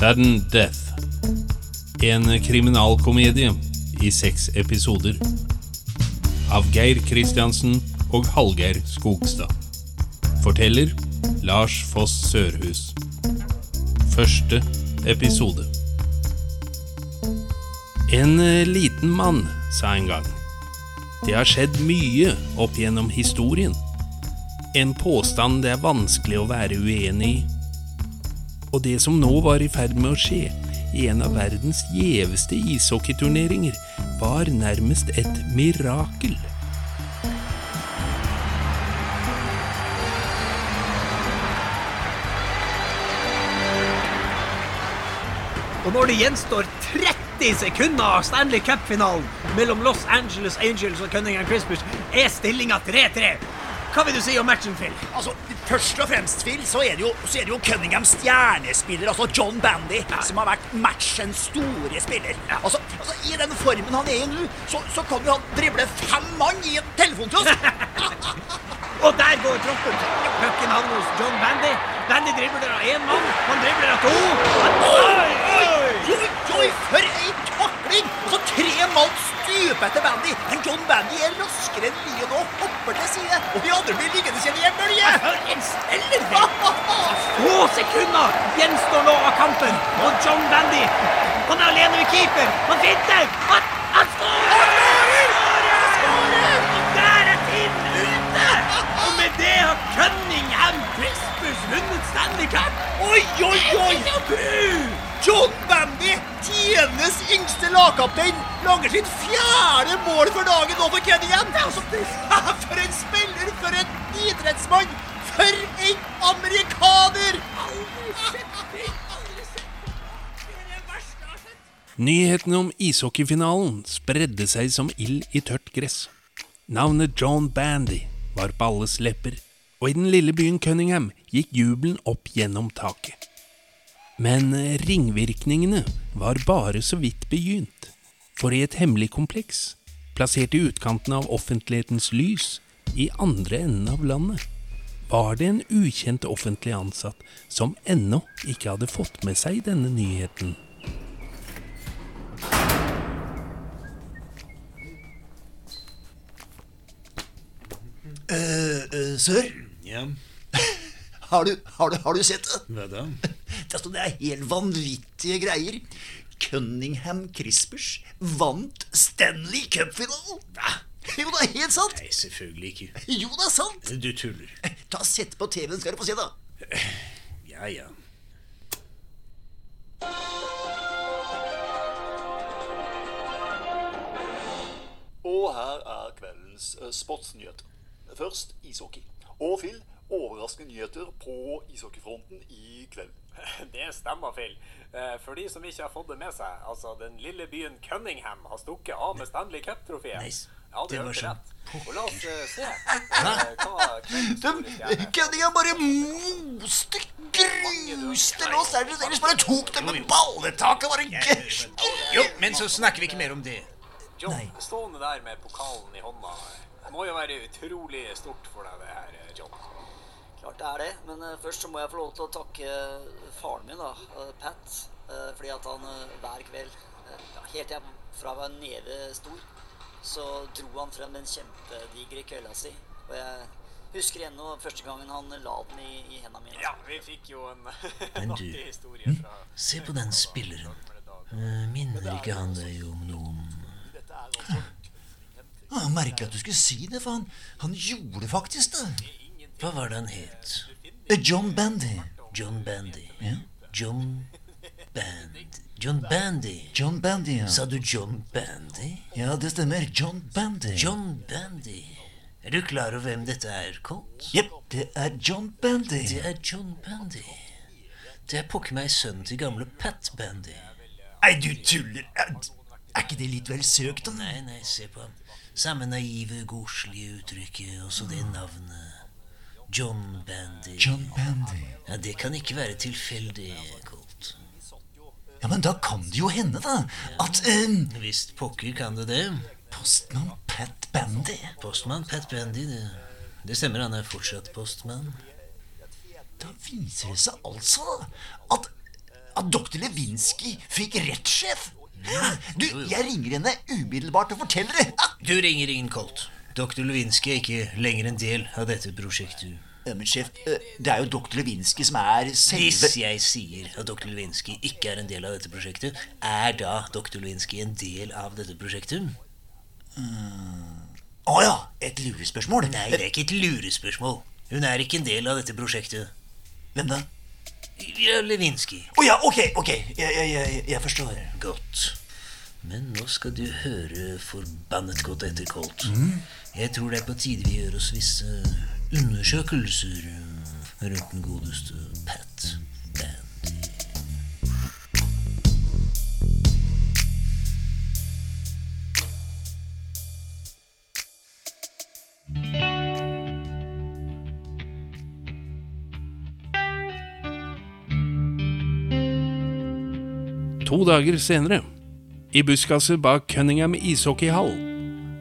Sudden Death. En kriminalkomedie i seks episoder. Av Geir Kristiansen og Hallgeir Skogstad. Forteller Lars Foss Sørhus. Første episode. En liten mann sa en gang. Det har skjedd mye opp gjennom historien. En påstand det er vanskelig å være uenig i. Og det som nå var i ferd med å skje, i en av verdens gjeveste ishockeyturneringer, var nærmest et mirakel. Og når det gjenstår 30 sekunder av Stanley Cup-finalen mellom Los Angeles Angels og Cunningham Crispers, er stillinga 3-3. Hva vil du si om matchen, Phil? Altså, Først og fremst, Phil, så er det jo, er det jo Cunningham stjernespiller, altså John Bandy, som har vært matchens store spiller. Altså, altså I den formen han er i nå, så, så kan jo han drible fem mann i en telefonkiosk! Og der går troppen. Pucken havner hos John Bandy. Bandy dribler av én mann, han dribler av to. Oi, oi! Oi, oi, for ei takling! Og så tre mann stuper etter Bandy. Men John Bandy er raskere enn Lion og hopper til side. Og de andre blir liggende igjen i en bølge. For en spiller! Phil. Få sekunder gjenstår nå av kampen. Og John Bandy Han er alene ved keeper. Han finter! Han, han skårer! Skårer! Og der er tiden ute! Og med det har Cunningham Crispus vunnet Stanley Cup. Oi, oi, oi! John Bandy, tidenes yngste lagkaptein, lager sitt fjerde mål for dagen nå for Cunningham. For en spiller, for en idrettsmann, for en amerikaner! Nyhetene om ishockeyfinalen spredde seg som ild i tørt gress. Navnet John Bandy var på alles lepper, og i den lille byen Cunningham gikk jubelen opp gjennom taket. Men ringvirkningene var bare så vidt begynt, for i et hemmelig kompleks, plassert i utkanten av offentlighetens lys, i andre enden av landet, var det en ukjent offentlig ansatt som ennå ikke hadde fått med seg denne nyheten. Uh, sør, Ja, har du, har, du, har du sett det? hva da? Det er, det helt vanvittige greier. Cunningham Crispers vant Stanley Cup-finalen. Jo, det er helt sant. Nei, selvfølgelig ikke. Jo, det er sant. Du tuller. Ta Sett på TV-en, skal du få se, da. Ja, ja. Og her er kveldens eh, sportsnyheter. Først ishockey. Og Phil, overraskende nyheter på ishockeyfronten i kveld. Det stemmer, Phil. Eh, For de som ikke har fått det med seg, altså den lille byen Cunningham har stukket av med Stanley Cup-trofeet. Nice. Ja, det, Det var sånn. rett. La oss eh, se eh, hva stjerne bare moste, gruste Los Angeles, ellers bare tok dem med balletaket. Bare Jo, men så snakker vi ikke mer om det. John, stående der med pokalen i hånda, det må jo være utrolig stort for deg, det her, eh, John. Klart det er det, men eh, først så må jeg få lov til å takke faren min, da, eh, Pat, eh, fordi at han eh, hver kveld, eh, ja, helt til jeg fra jeg var neve stor, så dro han frem den kjempedigre kølla si. Og jeg husker ennå første gangen han la den i, i hendene mine. Ja, vi fikk jo en, Men en du, historie fra Se på den spilleren. Eh, Minner ikke han deg om noen Ah, Jeg merker at du skulle si det, for han, han gjorde faktisk det. Hva var det han het? Eh, John Bandy. John Bandy. Ja. John Bandy. John Bandy. John Bandy, ja. Sa du John Bandy? Ja, det stemmer. John Bandy. John Bandy. Er du klar over hvem dette er, Colt? Jepp, det er John Bandy. Det er John Bandy. Det er pokker meg sønnen til gamle Pat Bandy. Nei, du tuller. Er, er ikke det litt vel søkt, da? Nei, nei, se på ham. Samme naive, godslige uttrykket, også det navnet. John Bandy. John Bandy. Ja, Det kan ikke være tilfeldig, Colt. Ja, men da kan det jo hende, da, at eh, Visst pokker kan det det. postmann Pat Bandy Postmann Pat Bandy, det, det stemmer, han er fortsatt postmann. Da viser det seg altså at at dr. Lewinsky fikk rett, sjef. Du, jeg ringer henne umiddelbart og forteller det. Du ringer ingen Colt. Dr. Lewinsky er ikke lenger en del av dette prosjektet. Ja, Men sjef, eh, det er jo dr. Lewinsky som er selve Hvis jeg sier at dr. Lewinsky ikke er en del av dette prosjektet, er da dr. Lewinsky en del av dette prosjektet? Å ja, et lurespørsmål. Nei, det er ikke et lurespørsmål. Hun er ikke en del av dette prosjektet. Hvem da? Lewinsky. Å ja, ok, ok. Jeg, jeg, jeg, jeg forstår. Godt. Men nå skal du høre forbannet godt etter, Colt. Jeg tror det er på tide vi gjør oss visse undersøkelser eh, rundt den godeste Pat Bandy. To dager senere, i buskaset bak Cunningham ishockeyhall,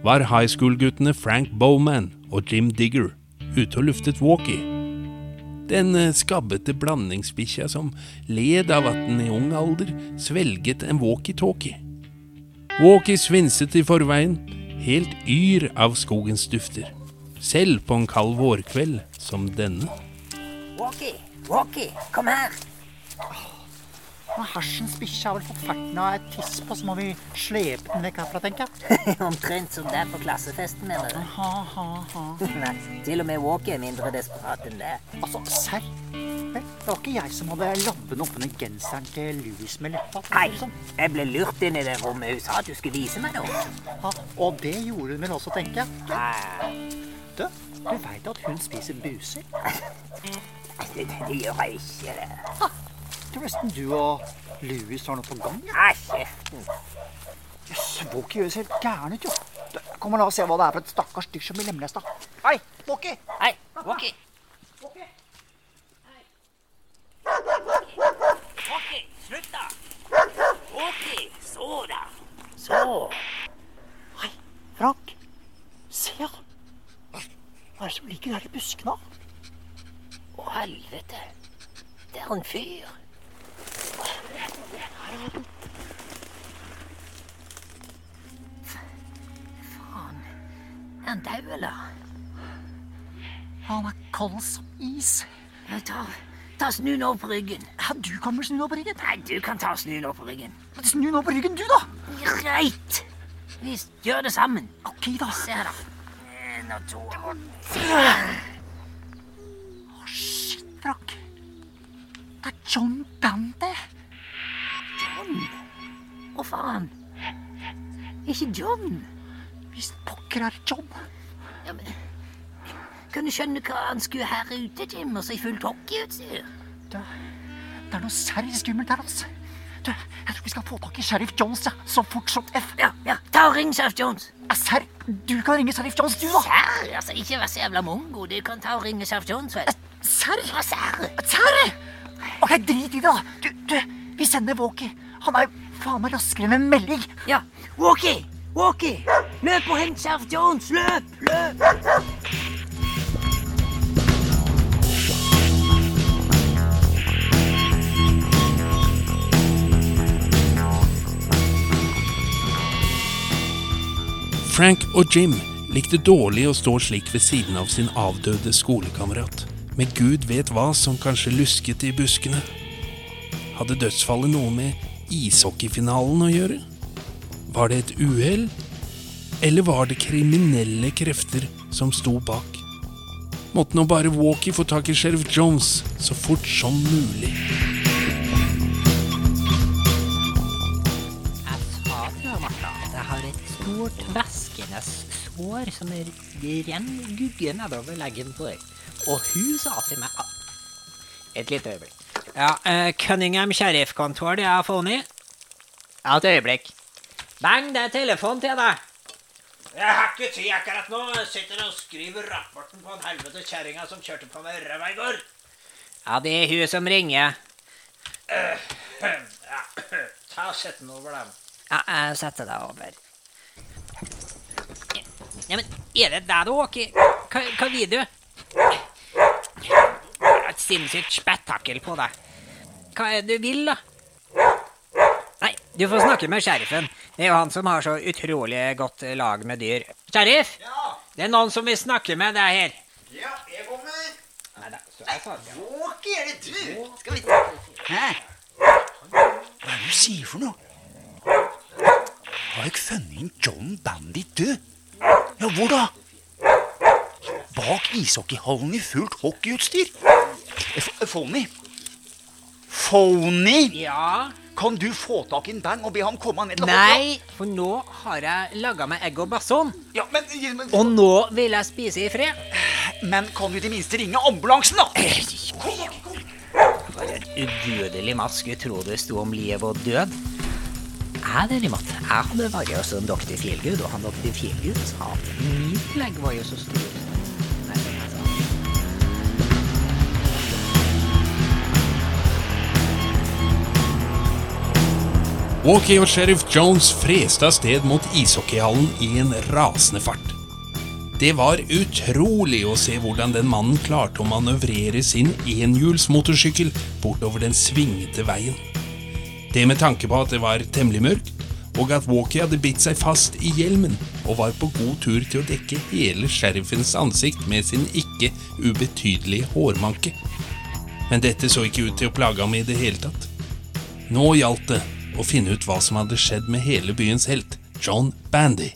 var high school-guttene Frank Bowman og Jim Digger ute og luftet walkie. Den eh, skabbete blandingsbikkja som led av at den i ung alder svelget en walkietalkie. Walkie svinset i forveien, helt yr av skogens dufter. Selv på en kald vårkveld som denne. Walkie, Walkie, kom her. Når hersens bikkje har vel fått ferten av et tiss på, så må vi slepe den vekk herfra, tenker jeg. Omtrent som der på klassefesten, mener du? Ha, ha, ha. Nei, til og med Walkie er mindre desperat enn det. Altså, serr? Det var ikke jeg som hadde lappene oppunder genseren til Louis med leppa. Nei, sånn. jeg ble lurt inn i det rommet. Hun sa at du skulle vise meg noe. Ha, og det gjorde hun vel også, tenker jeg. Nei, Du, du veit at hun spiser buser? det, det gjør jeg ikke. det. Tror nesten du og Louis har noe på gang. Nei, kjeften. Jøss, Walkie høres helt gæren ut, jo. Du, Kom og la oss se hva det er for et stakkars dyr som blir lemlesta. Hei, Walkie! Hei, Walkie. Walkie, slutt da. Walkie, så da. Så. Hei, Frank. Se, ja. Hva er det som ligger der i buskene? Å, helvete. En fyr. Faen. Er han dau, eller? Han er kald som is. Ja, Ta, ta snu nå på ryggen. Ja, du kan vel snu nå på ryggen? Nei, du kan ta snu nå på ryggen. Snu nå på ryggen, du, da. Greit. Vi gjør det sammen. Ok, da. Se her, da. En og to og Shit, Frank. Det er John Dante? John. Å, faen. Ikke John. Hvis pokker er John. Ja, men Kan du skjønne hva han skulle her ute, Jim, og så i fullt hockeyutstyr? Det, det er noe særlig skummelt her, altså. Du, jeg tror vi skal få tak i sheriff Jones ja, så fort som F. Ja, ja, ta og ring Sheriff Jones. Ja, Serr, du kan ringe sheriff Jones, du, da. Serr, altså, ikke vær så jævla mongo. Du kan ta og ringe Sheriff Jones, vel. Serr? Ja, serr. Serr? Ok, drit i det, da. Du, du, vi sender Walkie. Han er jo faen meg raskere enn en melding. Ja, Walkie! Walkie! Løp og hent Sheriff Jones! Løp! Løp! Frank og Jim likte dårlig å stå slik ved siden av sin avdøde skolekamerat. Men gud vet hva som kanskje lusket i buskene. Hadde dødsfallet noe med ishockeyfinalen å gjøre? Var det et uhell? Eller var det kriminelle krefter som sto bak? Måtte nå bare Walkie få tak i sheriff Jones så fort som mulig. Jeg sa til Martha, jeg har et stort, væskende sår som er renner gugge nedover leggen på deg. Og hun sa til meg Et lite øyeblikk. Ja, uh, Cunningham sheriffkontor, det er funnet. Ja, et øyeblikk. Bang, det er telefon til deg. Jeg har ikke tid akkurat nå. Jeg sitter og skriver rapporten på en helvete kjerringa som kjørte på meg ræva i går. Ja, det er hun som ringer. Ja, ta og Sett den over, da. Ja, jeg setter deg over. Ja, men er det deg, du åker? Hva, hva vil du? Sinnssykt spetakkel på deg. Hva er det du vil, da? Nei, Du får snakke med sheriffen. Det er jo han som har så utrolig godt lag med dyr. Sheriff! Det er noen som vil snakke med deg her. Ja, jeg kommer. Nei da, så jeg sa det. Er det du? Skal vi Hæ? Hva er det du sier for noe? Har jeg funnet en John Bandit død? Ja, hvor da? Bak ishockeyhallen i fullt hockeyutstyr? Phony? Phony? Ja? Kan du få tak i en Bang og be ham komme ned Nei, for nå har jeg laga meg egg og bason. Ja, men, men, Og nå vil jeg spise i fred. men kan du i det minste ringe ambulansen, da? For en udødelig maske tro det sto om liv og død. Jeg derimot, jeg hadde vært hos en doktor Feelgood, og han doktor Feelgood sa at mitt legg var jo så stor. Walkie og sheriff Jones freste av sted mot ishockeyhallen i en rasende fart. Det var utrolig å se hvordan den mannen klarte å manøvrere sin enhjulsmotorsykkel bortover den svingete veien. Det med tanke på at det var temmelig mørkt, og at Walkie hadde bitt seg fast i hjelmen og var på god tur til å dekke hele sheriffens ansikt med sin ikke ubetydelige hårmanke. Men dette så ikke ut til å plage ham i det hele tatt. Nå gjaldt det å finne ut hva som hadde skjedd med hele byens helt, John Bandy.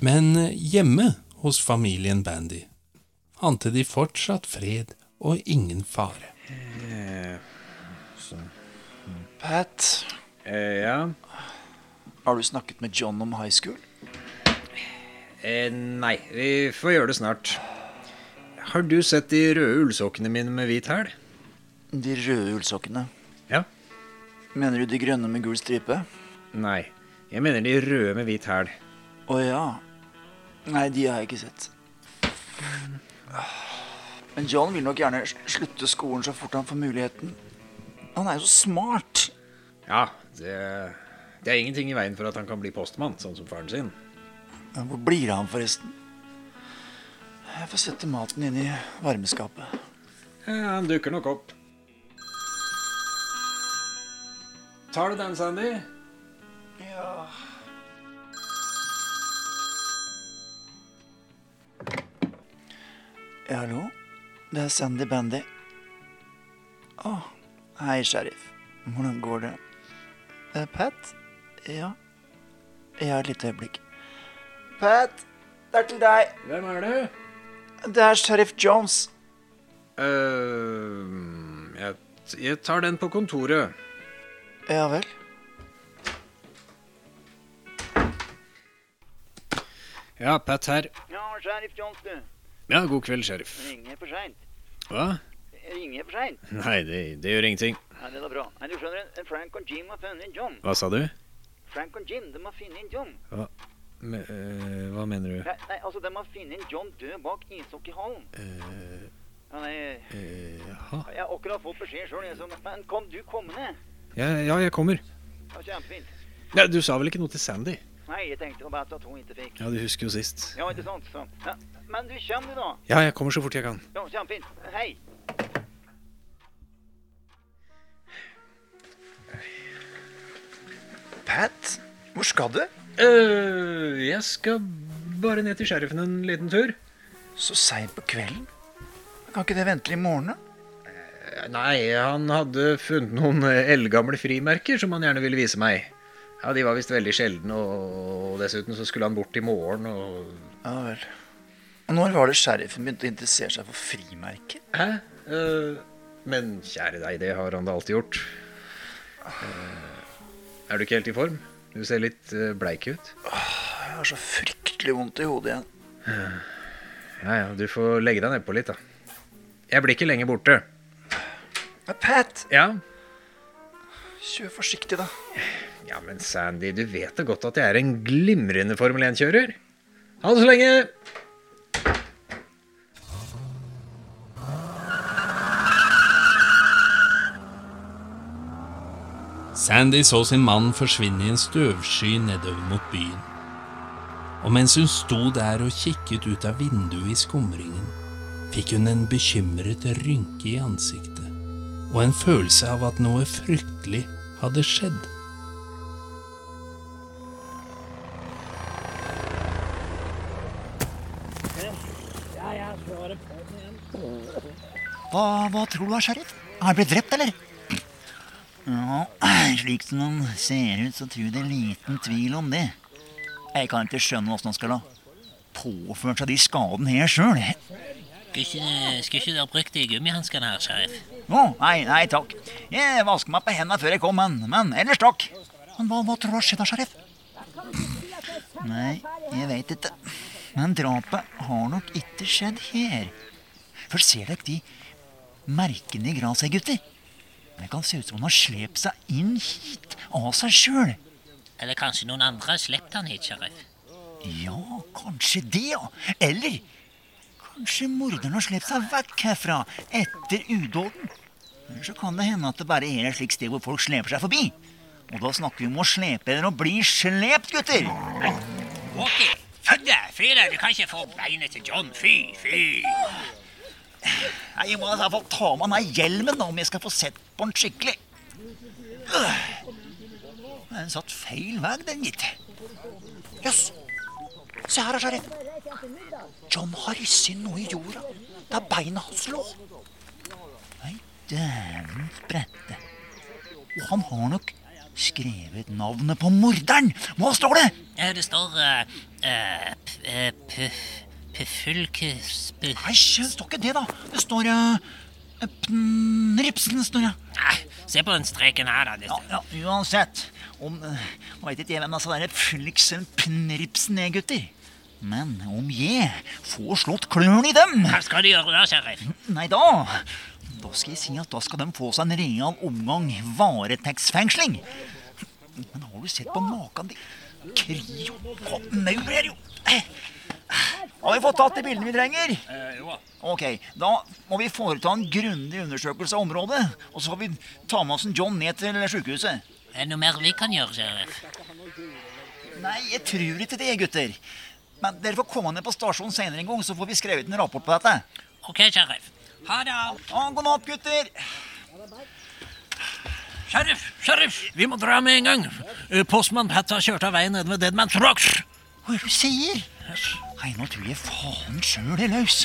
Men eh, hjemme hos familien Bandy ante de fortsatt fred og ingen fare. Pat, Eh, ja? har du snakket med John om high school? Eh, nei, vi får gjøre det snart. Har du sett de røde ullsokkene mine med hvit hæl? De røde ullsokkene. Ja. Mener du de grønne med gul stripe? Nei, jeg mener de røde med hvit hæl. Å ja. Nei, de har jeg ikke sett. Men John vil nok gjerne slutte skolen så fort han får muligheten. Han er jo så smart. Ja, det, det er ingenting i veien for at han kan bli postmann, sånn som faren sin. Men Hvor blir ham, forresten? Jeg får sette maten inn i varmeskapet. Ja, han dukker nok opp. Tar du den, Sandy? Ja Ja, hallo? Det er Sandy Bandy. Å, hei, sheriff. Hvordan går det? Uh, Pat? Ja? Ja, et lite øyeblikk. Pat, det er til deg. Hvem er du? Det er sheriff Jones. Uh, jeg, jeg tar den på kontoret. Ja vel? Ja, Pat her. Ja, sheriff du. Ja, god kveld, sheriff. Ringer for seint. Hva? Ringer for seint. Nei, det, det gjør ingenting. Ja, det er bra. Nei, du skjønner, Frank og Jim har funnet en John. Hva sa du? Frank og Jim, de har funnet en John. Hva, me, øh, hva mener du? Nei, nei, altså, de har funnet en John død bak ishockeyhallen. Uh, Ja, nei, uh, jaha. jeg har akkurat fått beskjed sjøl, Men kan du komme ned? Ja, ja, jeg kommer. Ja, kjempefint. Ja, du sa vel ikke noe til Sandy? Nei, jeg tenkte bare at hun ikke fikk. Ja, du husker jo sist. Ja, ikke sant? Så. Ja. Men du kommer, du, da? Ja, jeg kommer så fort jeg kan. Ja, kjempefint. Hei. Pat, hvor skal du? Uh, jeg skal bare ned til sheriffen en liten tur. Så seint på kvelden? Kan ikke det vente til i morgen, da? Nei, han hadde funnet noen eh, eldgamle frimerker som han gjerne ville vise meg. Ja, De var visst veldig sjeldne, og dessuten så skulle han bort i morgen. og... Ja vel. Og når var det sheriffen begynte å interessere seg for frimerker? Hæ? Uh, men kjære deg, det har han da alltid gjort. Uh, er du ikke helt i form? Du ser litt bleik ut. Jeg har så fryktelig vondt i hodet igjen. Ja, ja, du får legge deg nedpå litt, da. Jeg blir ikke lenge borte. Men Pat, Ja? kjør forsiktig, da. Ja, men Sandy, du vet da godt at jeg er en glimrende Formel 1-kjører. Ha det så lenge! Sandy så sin mann forsvinne i en støvsky nedover mot byen. Og mens hun sto der og kikket ut av vinduet i skumringen, fikk hun en bekymret rynke i ansiktet og en følelse av at noe fryktelig hadde skjedd. Hva, hva tror du, sheriff? Har han blitt drept, eller? Ja, slik som han ser ut, så tror jeg det er liten tvil om det. Jeg kan ikke skjønne åssen han skal ha påført seg de skadene her sjøl. Skal ikke, skal ikke dere brukt de gummihanskene her, sheriff? Å, nei, nei takk. Jeg vasker meg på hendene før jeg kom, men, men ellers takk. Men hva, hva tror du har skjedd, da, sheriff? Nei, jeg veit ikke. Men drapet har nok ikke skjedd her. For ser dere de merkene i gresset, gutter? Det kan se ut som han har slept seg inn hit av seg sjøl. Eller kanskje noen andre har sluppet han hit, sheriff? Ja, kanskje det, ja. Eller kanskje morderen har slept seg vekk herfra etter udåden. Eller så kan det hende at det bare er et slikt sted hvor folk sleper seg forbi. Og da snakker vi om å slepe eller å bli slept, gutter. Walkie, fødde, fyre, du kan ikke få beinet til John. Fy, fy. Nei, Jeg må i hvert fall ta av meg hjelmen da, om jeg skal få sett på den skikkelig. Den satt feil vei, den, gitt. Jøss. Se her, sheriff. John har risset inn noe i jorda der beina hans lå. Nei, dæven sprette. Og han har nok skrevet navnet på morderen. Hva står det? Eh, Det står uh, uh, Puffulkus... Nei, det står ikke det, da. Det står Pnripsen, står det. Nei, se på den streken her, da. Ja, ja, uansett. Om Veit ikke jeg hvem disse Flixen Pnripsen er, gutter. Men om jeg får slått klørne i dem Hva skal du gjøre da, sheriff? Nei, da Da skal jeg si at da skal de få seg en real omgang varetektsfengsling. Men har du sett på maken de Krio og maur her, jo. Eh, Har vi fått tatt de bildene vi trenger? Ok, Da må vi foreta en grundig undersøkelse av området. Og så får vi ta med oss en John ned til sykehuset. Er det noe mer vi kan gjøre, sheriff? Nei, jeg tror ikke det, gutter. Men dere får komme ned på stasjonen senere en gang, så får vi skrevet en rapport på dette. Ok, sheriff. Ha det. Ja, god natt, gutter. Sheriff, sheriff, vi må dra med en gang. Eh, Postmann Pat har kjørt av veien nede ved Deadman Rocks. Hva er det du sier? Nå tror jeg faen sjøl er løs.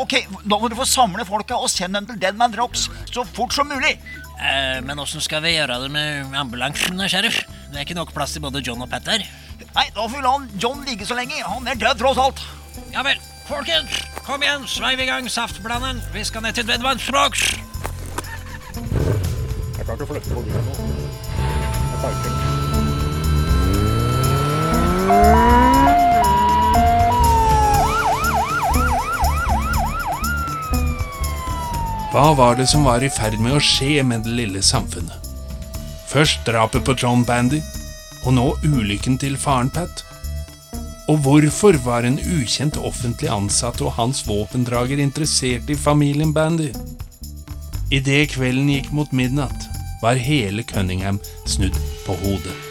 Ok, da må du få samle folka og sende dem til Deadman Rocks så fort som mulig. Eh, men åssen skal vi gjøre det med ambulansen, sheriff? Det er ikke nok plass til både John og Pat der. Nei, da får vi la John ligge så lenge. Han er død, tross alt. Ja vel. Folkens, kom igjen, sveiv i gang saftblanderen. Vi skal ned til Deadman Rocks. Jeg kan ikke flytte på bilen nå. Jeg parker den. Hva var det som var i ferd med å skje med det lille samfunnet? Først drapet på John Bandy, og nå ulykken til faren Pat. Og hvorfor var en ukjent offentlig ansatt og hans våpendrager interessert i familien Bandy? Idet kvelden gikk mot midnatt, var hele Cunningham snudd på hodet.